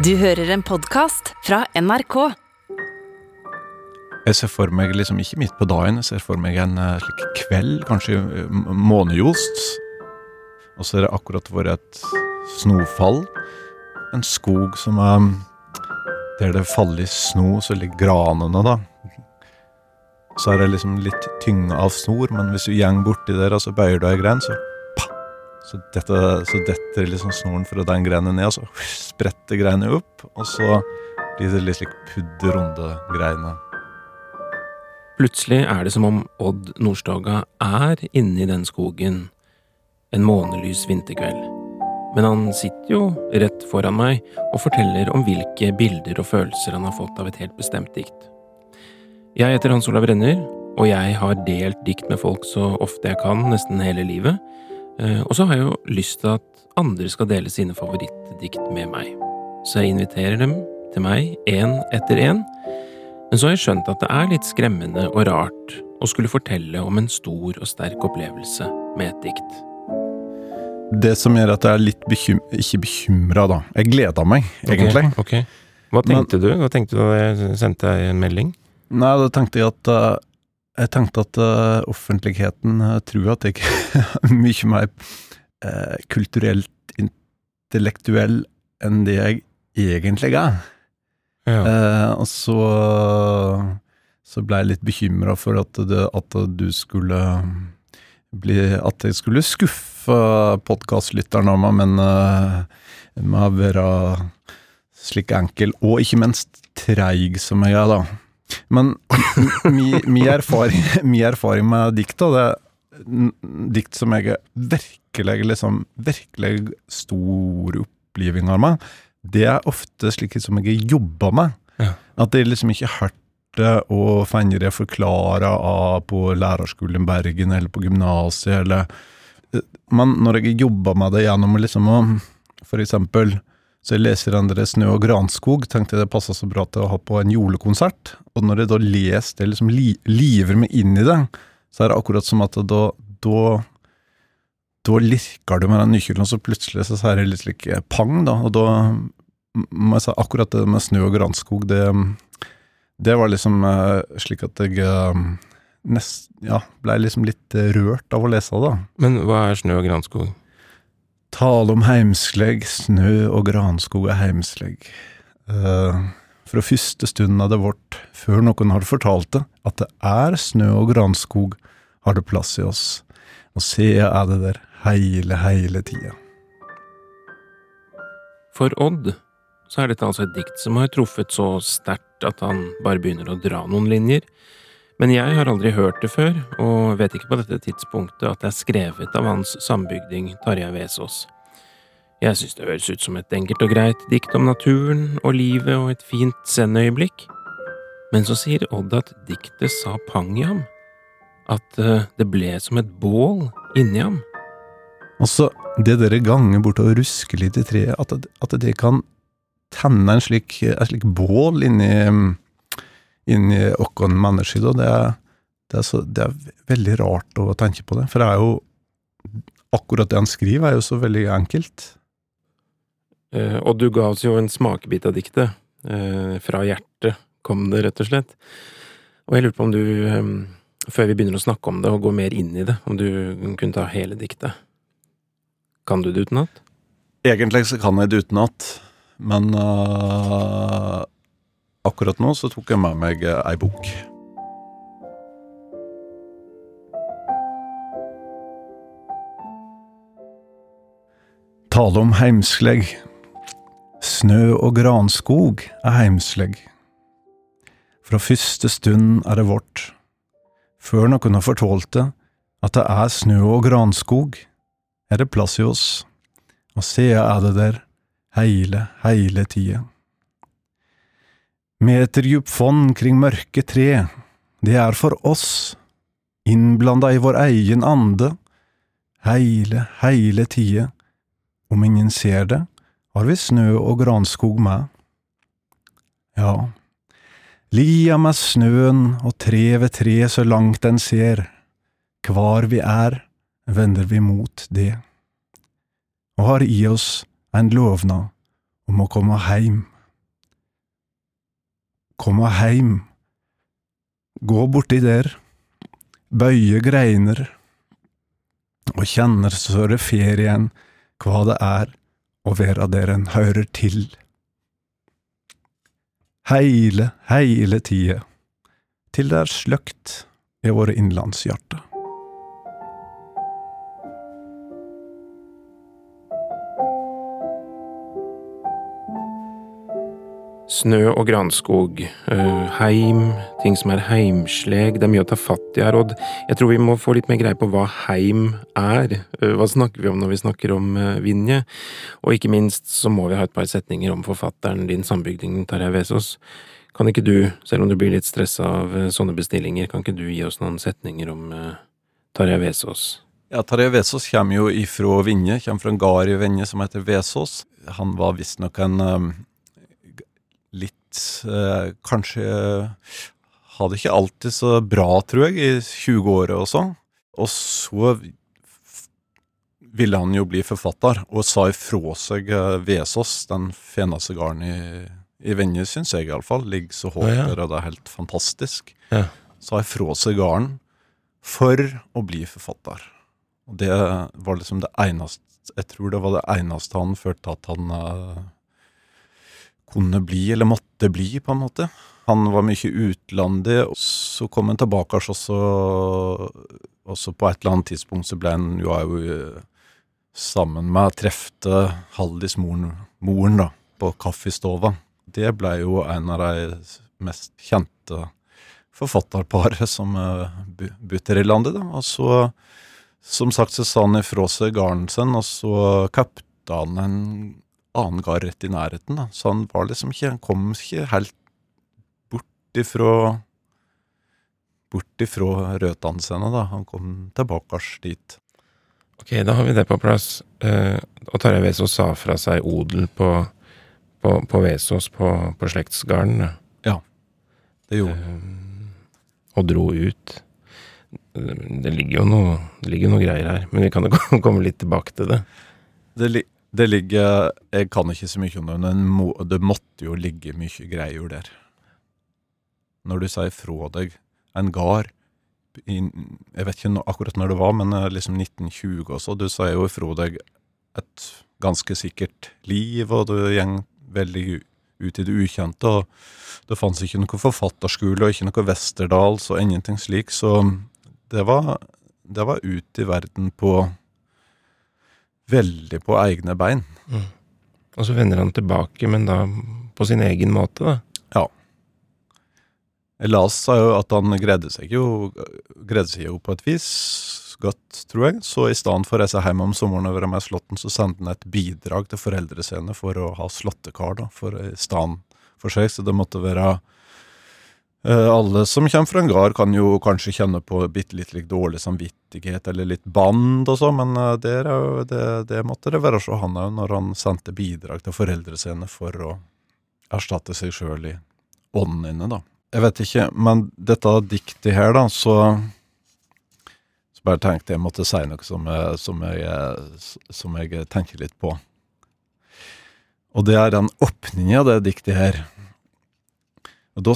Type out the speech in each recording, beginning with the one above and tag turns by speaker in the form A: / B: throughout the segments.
A: Du hører en podkast fra NRK.
B: Jeg ser for meg liksom ikke midt på dagen, jeg ser for meg en eh, slik kveld, kanskje eh, månejost. Og så er det akkurat vært et snøfall. En skog som er Der det faller sno, så ligger granene, da. Så er det liksom litt tynga av snor, men hvis du går borti der, og så bøyer du ei gren, så! Så detter, så detter liksom snoren fra den greiene ned, og så spretter greiene opp, og så blir det litt slik pudderrunde greiene.
C: Plutselig er det som om Odd Nordstoga er inne i den skogen en månelys vinterkveld. Men han sitter jo rett foran meg og forteller om hvilke bilder og følelser han har fått av et helt bestemt dikt. Jeg heter Hans Olav Renner, og jeg har delt dikt med folk så ofte jeg kan, nesten hele livet. Eh, Og så har jeg jo lyst til at andre skal dele sine favorittdikt med meg. Så jeg inviterer dem til meg én etter én. Men så har jeg skjønt at det er litt skremmende og rart å skulle fortelle om en stor og sterk opplevelse med et dikt.
B: Det som gjør at jeg er litt bekym ikke bekymra, da. Jeg gleder meg, egentlig.
C: Ok, Hva tenkte du? Hva tenkte du da jeg sendte deg en melding?
B: Nei, da tenkte jeg at eh, Jeg tenkte at uh, offentligheten uh, tror at jeg er mye mer uh, kulturelt intellektuell enn det jeg egentlig er.
C: Ja.
B: Og så så ble jeg litt bekymra for at, det, at du skulle bli At jeg skulle skuffe podkastlytteren av meg, men med å være slik enkel, og ikke minst treig som jeg er, da. Men min mi, erfaring, mi erfaring med dikt, og det er dikt som jeg er virkelig, liksom, virkelig stor oppliving av meg, det er ofte slike som jeg jobber med.
C: Ja.
B: At det liksom ikke hørte og finner det forklara av på lærerskolen Bergen eller på gymnaset eller Men når jeg jobber med det gjennom liksom å For eksempel så jeg leser den Snø og granskog, tenkte jeg det passa så bra til å ha på en julekonsert. Og når jeg da leser det, liksom li, liver meg inn i det, så er det akkurat som at da da, da lirker du med den nykylden, og så plutselig så er det litt slik eh, pang, da. Og da må jeg si akkurat det med snø og granskog, det, det var liksom eh, slik at jeg eh, nest, ja, ble liksom litt rørt av å lese det.
C: Men hva er snø og granskog?
B: Tale om heimsleg, snø og granskog er heimsleg. Uh, fra første stund av det vårt, før noen har fortalt det, at det er snø og granskog, har det plass i oss. Og se er det der heile, heile tida.
C: For Odd så er dette altså et dikt som har truffet så sterkt at han bare begynner å dra noen linjer. Men jeg har aldri hørt det før, og vet ikke på dette tidspunktet at det er skrevet av hans sambygding Tarjei Vesaas. Jeg synes det høres ut som et enkelt og greit dikt om naturen og livet og et fint zen-øyeblikk. Men så sier Odd at diktet sa pang i ham. At eh, det ble som et bål inni ham.
B: Altså, det dere ganger bort og rusker litt i treet, at, at det kan tenne en slik, en slik bål inni, inni vår mennesker, Og det, er- det, er så, det er veldig rart å tenke på det. For det er jo akkurat det han skriver, er jo så veldig enkelt.
C: Eh, og du ga oss jo en smakebit av diktet. Eh, fra hjertet kom det, rett og slett. Og jeg lurer på om du, eh, før vi begynner å snakke om det og gå mer inn i det, om du kunne ta hele diktet. Kan du det utenat?
B: Egentlig så kan jeg det utenat, men øh, akkurat nå så tok jeg med meg øh, ei bok. Tale om heimsleg. Snø og granskog er heimsleg. Fra første stund er det vårt. Før noen har fortalt det, at det er snø og granskog, er det plass i oss og se er det der, heile, heile tida. Meterdjup fond kring mørke tre, det er for oss, innblanda i vår egen ande, heile, heile tide, Om ingen ser det, har vi snø og granskog med. Ja, lia med snøen og tre ved tre så langt den ser, kvar vi er, vender vi mot det og har i oss en lovnad om å komme heim. Komme heim. Gå borti der, bøye greiner, og kjenner så det ferien hva det er å være der en hører til. Heile, heile tida, til det er sløkt i våre innlandshjarter.
C: Snø og granskog, eh, heim, ting som er heimsleg, det er mye å ta fatt i her, Odd. Jeg tror vi må få litt mer greie på hva heim er. Eh, hva snakker vi om når vi snakker om uh, Vinje? Og ikke minst så må vi ha et par setninger om forfatteren din, sambygdingen Tarjei Vesaas. Kan ikke du, selv om du blir litt stressa av sånne bestillinger, kan ikke du gi oss noen setninger om Tarjei Vesaas?
B: Ja, Tarjei Vesaas kommer jo ifra Vinje, kommer fra en gard i Vinje som heter Vesaas. Han var visstnok en litt eh, Kanskje hadde ikke alltid så bra, tror jeg, i 20-åra og sånn. Og så ville han jo bli forfatter, og sa ifra seg eh, Vesaas, den feneste garden i, i Venje, syns jeg iallfall. Ligger så
C: Ja, ja.
B: der, og det er helt fantastisk.
C: Ja.
B: Sa ifra seg garden for å bli forfatter. Og det var liksom det eneste Jeg tror det var det eneste han følte at han eh, kunne bli, eller måtte bli, på en måte. Han var mye utlandet, og så kom han tilbake, og så, og så på et eller annet tidspunkt så ble han jo òg sammen med trefte Haldis moren, moren da, på kaffestova. Det ble jo en av de mest kjente forfatterparet som uh, butter i landet, da. Og så, som sagt, så sa han ifra seg garden sin, og så kapte han en annen gard rett i nærheten, da. Så han var liksom ikke Han kom ikke helt bort ifra Bort ifra røtene sine, da. Han kom tilbake dit.
C: Ok, da har vi det på plass. Eh, og Tarjei Vesaas sa fra seg odel på, på, på Vesaas på, på slektsgarden, da.
B: Det gjorde han.
C: Eh, og dro ut. Det ligger jo noe, det ligger noe greier her, men vi kan jo komme litt tilbake til det.
B: Det, det ligger Jeg kan ikke så mye om det, men det måtte jo ligge mye greier der. Når du sier fra deg en gard Jeg vet ikke akkurat når det var, men eh, liksom 1920 også. Du sier jo fra deg et ganske sikkert liv, og du går veldig ut i det ukjente. og Det fantes ikke noe forfatterskole og ikke noe Westerdals og ingenting slik, så det var, det var ut i verden på Veldig på egne bein.
C: Og så vender han tilbake, men da på sin egen måte, da. Ja.
B: Elias sa jo at han greide seg jo, greide seg jo på et vis godt, tror jeg. Så i stedet for å reise hjem om sommeren og være med i Slåtten, så sendte han et bidrag til foreldre sine for å ha slåttekar, da, for i stedet for seg. Så det måtte være Alle som kommer fra en gard, kan jo kanskje kjenne på bitte litt litt dårlig samvittighet eller litt band og sånn, men eh, det, det, det måtte det være så han òg, når han sendte bidrag til foreldrene sine for å erstatte seg sjøl i ånden inne, da. Jeg vet ikke, men dette diktet her, da, så Så bare tenkte jeg måtte si noe som, jeg- som, jeg, som jeg tenker litt på. Og det er den åpningen av det diktet her. Og da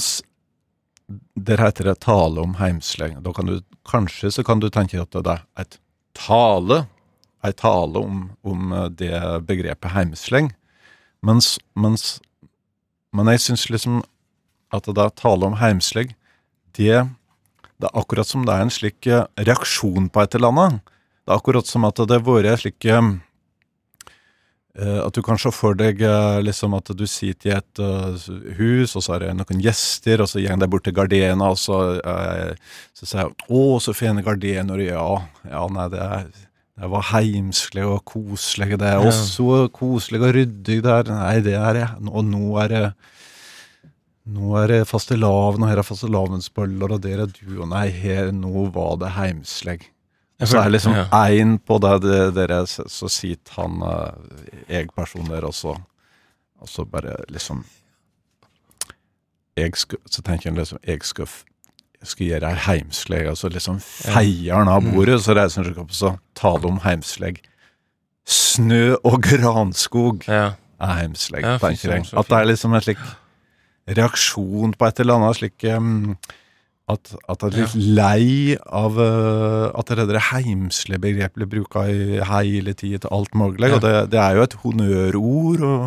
B: Der heter det 'tale om heimsleng. Da kan du, kanskje så kan du tenke at det er et tale, ei tale om, om eh, det begrepet heimsleng. Mens, mens, men jeg syns liksom at det er tale om heimslegg, det, det er akkurat som det er en slik eh, reaksjon på et eller annet. Det er akkurat som at det har vært en slik eh, eh, At du kan se for deg eh, liksom at du sitter i et uh, hus, og så er det noen gjester, og så går de bort til gardena, og så, uh, så sier jeg 'Å, så fine gardener', ja. Ja, nei, det er det var heimslig og koselig, det er også koselig og ryddig der. Nei, det er det. Og nå er det nå er det fastelavn, og her er fastelavnsbøller, og der er du, og nei, her, nå var det heimslegg. Så er det liksom én på det, det dere, så, sier han eh, jeg person der, og så, og så bare liksom jeg skal, Så tenker han liksom jeg skal, jeg skal gjøre ei heimslegg, og så liksom feier han av
C: Mm.
B: bordet, så reiser han seg opp og så taler om heimslegg. Snø og granskog
C: Ja.
B: er heimsleg, tenker jeg. At det er liksom en slik reaksjon på et eller annet slik um, at, at jeg er litt lei av uh, at det der heimslige begrepet blir bruka i hele tida til alt mulig.
C: Ja.
B: Og det, det er jo et honnørord, og,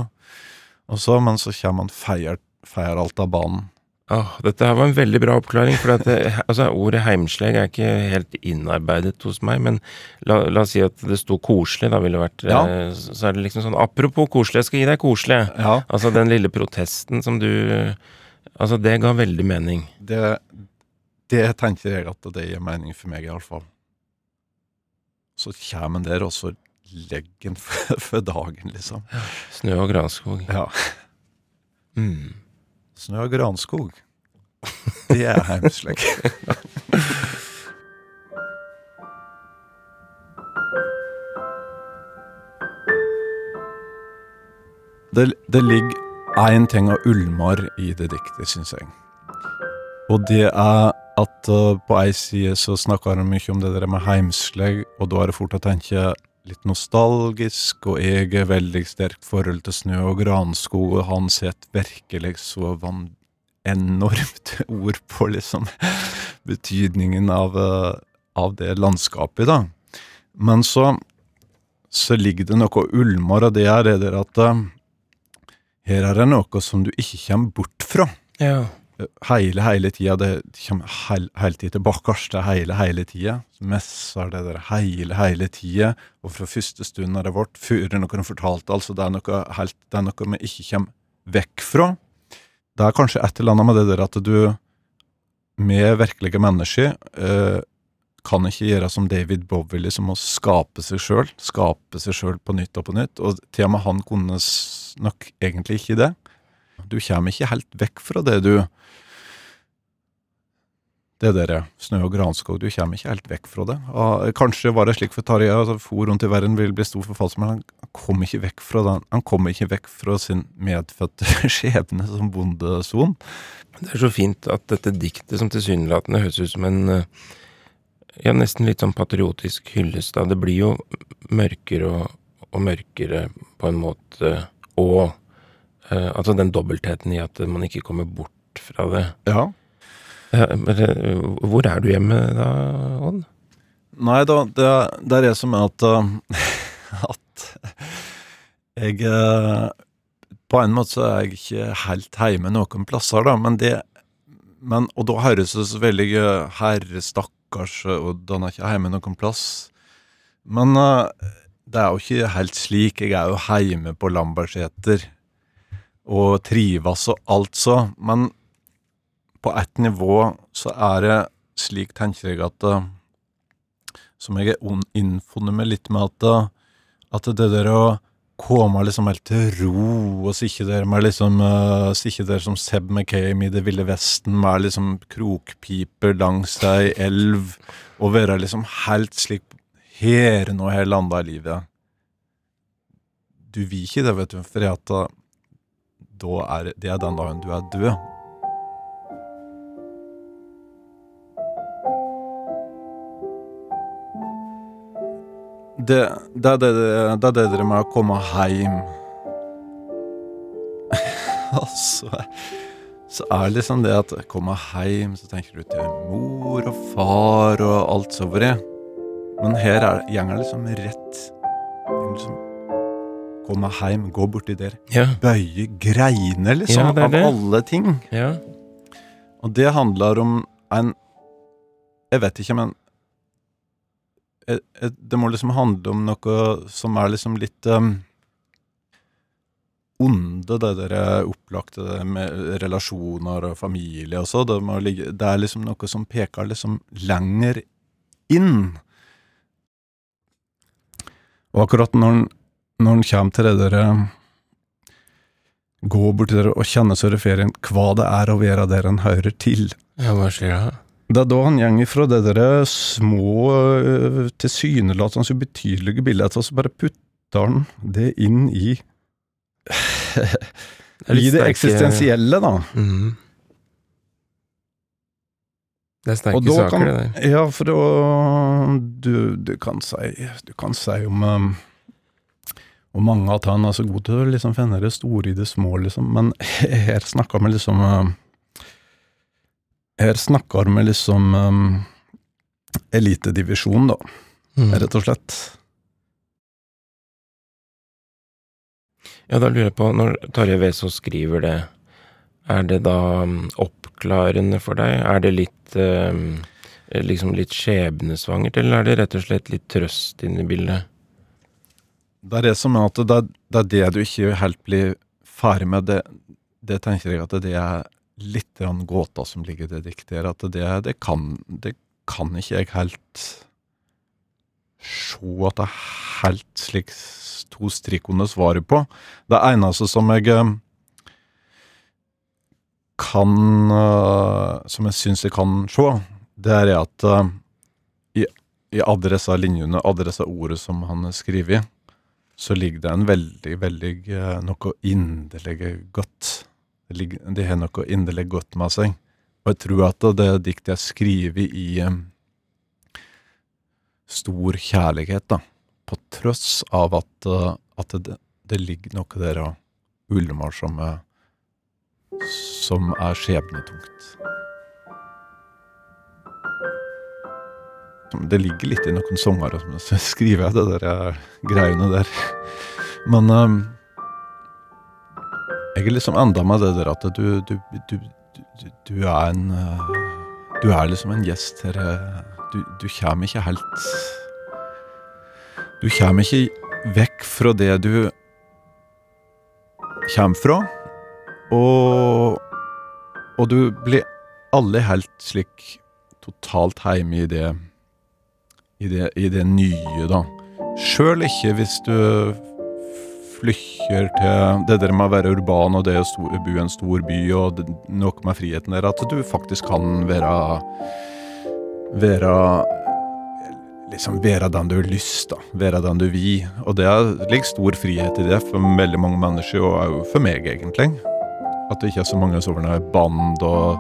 B: og så, men så kommer man feier, feier alt av banen.
C: Oh, dette her var en veldig bra oppklaring, for at det, altså, ordet heimsleg er ikke helt innarbeidet hos meg, men la, la oss si at det sto koselig, da ville det vært
B: Ja.
C: eh, Så er det liksom sånn apropos koselig, jeg skal gi deg koselig.
B: Ja,
C: Altså den lille protesten som du Altså, det ga veldig mening.
B: det, det tenker jeg at det gir mening for meg, iallfall. Så kommer en der, og så legger en for, for dagen, liksom.
C: Snø og granskog.
B: Ja.
C: Mm.
B: Snø og granskog. Det er heimsleg. det, det ligger én ting av ulmar i det diktet, syns jeg. Og det er at uh, på ei side så snakker han mye om det der med heimsleg, og da er det fort å tenke litt nostalgisk, og jeg er veldig sterkt forhold til snø og granskog, og han setter virkelig så van enormt ord på liksom betydningen av, uh, av det landskapet, da. Men så, så ligger det noe ulmer av det er det at uh, her er det noe som du ikke kommer bort fra
C: Ja.
B: Hele, hele tida. Det kommer hele, hele tida tilbake. Er hele, hele tida. Messer det der hele, hele tida. Og fra første stund av det vårt, før noen fortalte, altså det er noe helt, det er noe vi ikke kommer vekk fra. Det er kanskje et eller annet med det der at du med virkelige mennesker eh, kan ikke gjøre som David Bowie, liksom å skape seg sjøl. Skape seg sjøl på nytt og på nytt. Og til og med han kunne nok egentlig ikke det. Du kommer ikke helt vekk fra det du Det der snø og granskog, du kommer ikke helt vekk fra det. Og kanskje var det slik for Tarjei at for rundt i verden vil bli stor forfalsk, men han kom ikke vekk fra den. Han kom ikke vekk fra sin medfødte skjebne som bondeson.
C: Det er så fint at dette diktet, som tilsynelatende høres ut som en eh, ja, nesten litt sånn patriotisk hyllest. Det blir jo mørkere og, og mørkere på en måte, og eh, altså den dobbeltheten i at man ikke kommer bort fra det.
B: Ja.
C: Uh, hvor er du hjemme da, Odd?
B: Nei da, det, det er det som er at uh, At jeg uh, På en måte så er jeg ikke helt hjemme noen plasser, da, men det men, Og da høres det så veldig uh, Herre, stakkars, og han er ikke hjemme noen plass. Men uh, det er jo ikke helt slik. Jeg er jo hjemme på Lambertseter og trives og alt så, men på ett nivå så er det slik, tenker jeg, at uh, som jeg er innfunnet med litt med at, uh, at det der å komme liksom helt til ro, og sitte der med liksom uh, Sitte der som Seb McCaim i Det ville vesten med liksom krokpiper langs ei elv, og være liksom helt slik her nå har jeg landa i livet. Du vil ikke det, vet du, for at uh, da er det er den dagen du er død. det, det, er det, det er det dere med å komme hjem. altså Så er det liksom det at komme hjem, så tenker du til mor og far og alt så over det. Men her er gjengen liksom rett liksom, Komme hjem, gå borti der.
C: Ja.
B: Bøye greiner, liksom,
C: Ja, det det.
B: av alle ting.
C: ja.
B: Og det handler om en Jeg vet ikke, men eh, eh, Det må liksom handle om noe som er liksom litt um, onde, det der eh, opplagte det med relasjoner og familie og så. Det, ligge, det er liksom noe som peker liksom lenger inn. Og akkurat når han, når han kommer til det der eh, Gå til der og kjenne seg ferien hva det er å være der han hører til.
C: ja hva sier han?
B: Det er da han går fra det der små, øh, tilsynelatende ubetydelige bildet, og så bare putter han det inn i
C: Det
B: I det eksistensielle, da.
C: Mhm. Det er sterke saker,
B: kan,
C: det der.
B: ja, for da du, du kan si Du kan si om um, Og mange av han er så gode til å liksom finne det store i det små, liksom. Men her snakker vi liksom eh, Her snakker vi liksom um, elitedivisjon, da,
C: Mm.
B: rett og slett.
C: Ja, da lurer jeg på, når Tarjei Vesaas skriver det, er det da mm, oppklarende for deg? Er det litt um, liksom litt skjebnesvangert, eller er det rett og slett litt trøst inne i bildet?
B: Det er det som er at det, det er det du ikke helt blir ferdig med. Det, det tenker jeg at det er litt gåta som ligger i det diktet. At det, det, kan, det kan ikke jeg helt se at det er helt slik to strikk svarer på. Det eneste som jeg eh, kan eh, Som jeg syns jeg kan se, det er at eh, i, i alle disse linjene, alle disse ordene som han har skrevet, så ligger det en veldig, veldig eh, noe inderlig godt. Det har noe inderlig godt med seg. Og jeg tror at det diktet er skrevet i um, stor kjærlighet, da. På tross av at, eh, at det, det ligger noe der og ulmer som, som er skjebnetungt. Det ligger litt i noen sanger som skriver, det der greiene der. Men um, jeg er liksom enda med det der at du, du, du, du, du er en eh, Du er liksom en gjest her. eh, Du, du kommer ikke helt Du kommer ikke vekk fra det du kommer fra. Og, og du blir alle helt slik totalt hjemme i det i det, i det nye, da. Sjøl ikke hvis du flykker til det der med å være urban og det å bo i en stor by og noe med friheten der, at du faktisk kan være være liksom være den du har lyst, da. Være den du vil. Og det er- ligger stor frihet i det for veldig mange mennesker, og òg for meg, egentlig. At det ikke er så mange sånne band, og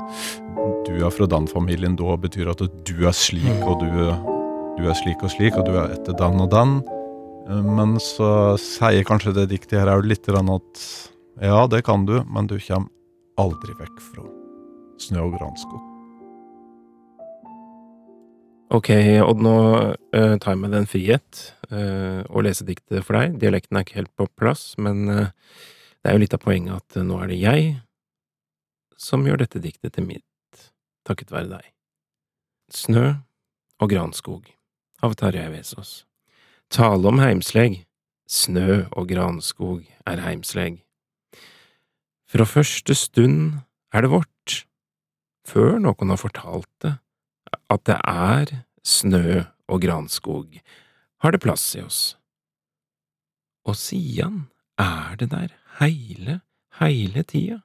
B: du er fra den familien, da betyr at du er slik, og du, du er slik og slik, og du er etter den og den. Eh, Men så sier kanskje det diktet her òg litt at ja, det kan du, men du kommer aldri vekk fra snø og granskog.
C: Ok, Odd, nå eh, tar jeg meg den frihet eh, å lese diktet for deg. Dialekten er ikke helt på plass, men det er jo litt av poenget at nå er det jeg som gjør dette diktet til mitt, takket være deg. Snø og granskog av Tarjei Vesaas. Tale om heimsleg. Snø og granskog er heimsleg. Fra første stund er det vårt, før noen har fortalt det at det er snø og granskog, har det plass i oss. Og sian er det der heile, heile tida.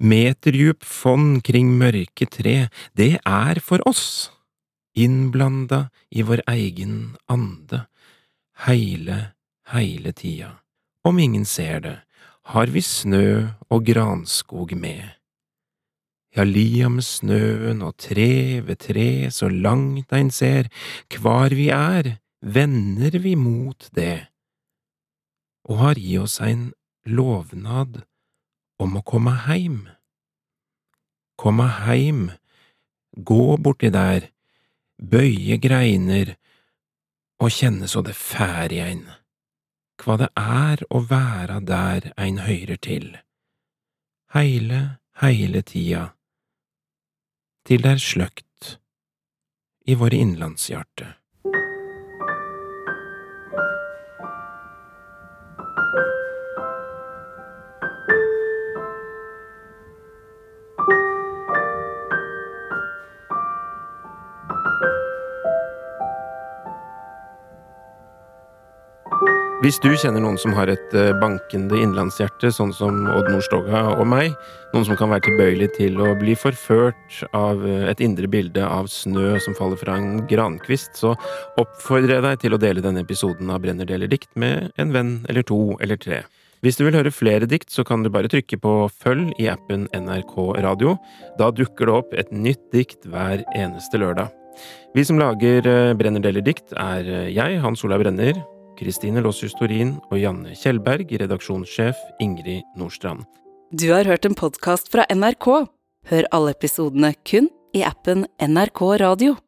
C: Meterdjup fond kring mørke tre, det er for oss, innblanda i vår egen ande, heile, heile tida. Om ingen ser det, har vi snø og granskog med. Ja, lia med snøen og tre ved tre så langt ein ser, kvar vi er, vender vi mot det, og har i oss ein lovnad om å komme heim. Komme heim, gå borti der, bøye greiner og kjenne så det fær i ein, kva det er å være der ein høyrer til. Heile, heile tida til det er sløkt i våre innlandshjerte. Hvis du kjenner noen som har et eh, bankende innlandshjerte, sånn som Odd Nordstoga og meg, noen som kan være tilbøyelig til å bli forført av eh, et indre bilde av snø som faller fra en grankvist, så oppfordrer jeg deg til å dele denne episoden av Brenner deler dikt med en venn eller to eller tre. Hvis du vil høre flere dikt, så kan du bare trykke på følg i appen NRK Radio. Da dukker det opp et nytt dikt hver eneste lørdag. Vi som lager eh, Brenner deler dikt, er jeg, Hans Olav Brenner, Kristine Lossius Torin og Janne Kjellberg, redaksjonssjef Ingrid Nordstrand.
A: Du har hørt en podkast fra NRK. Hør alle episodene kun i appen NRK Radio.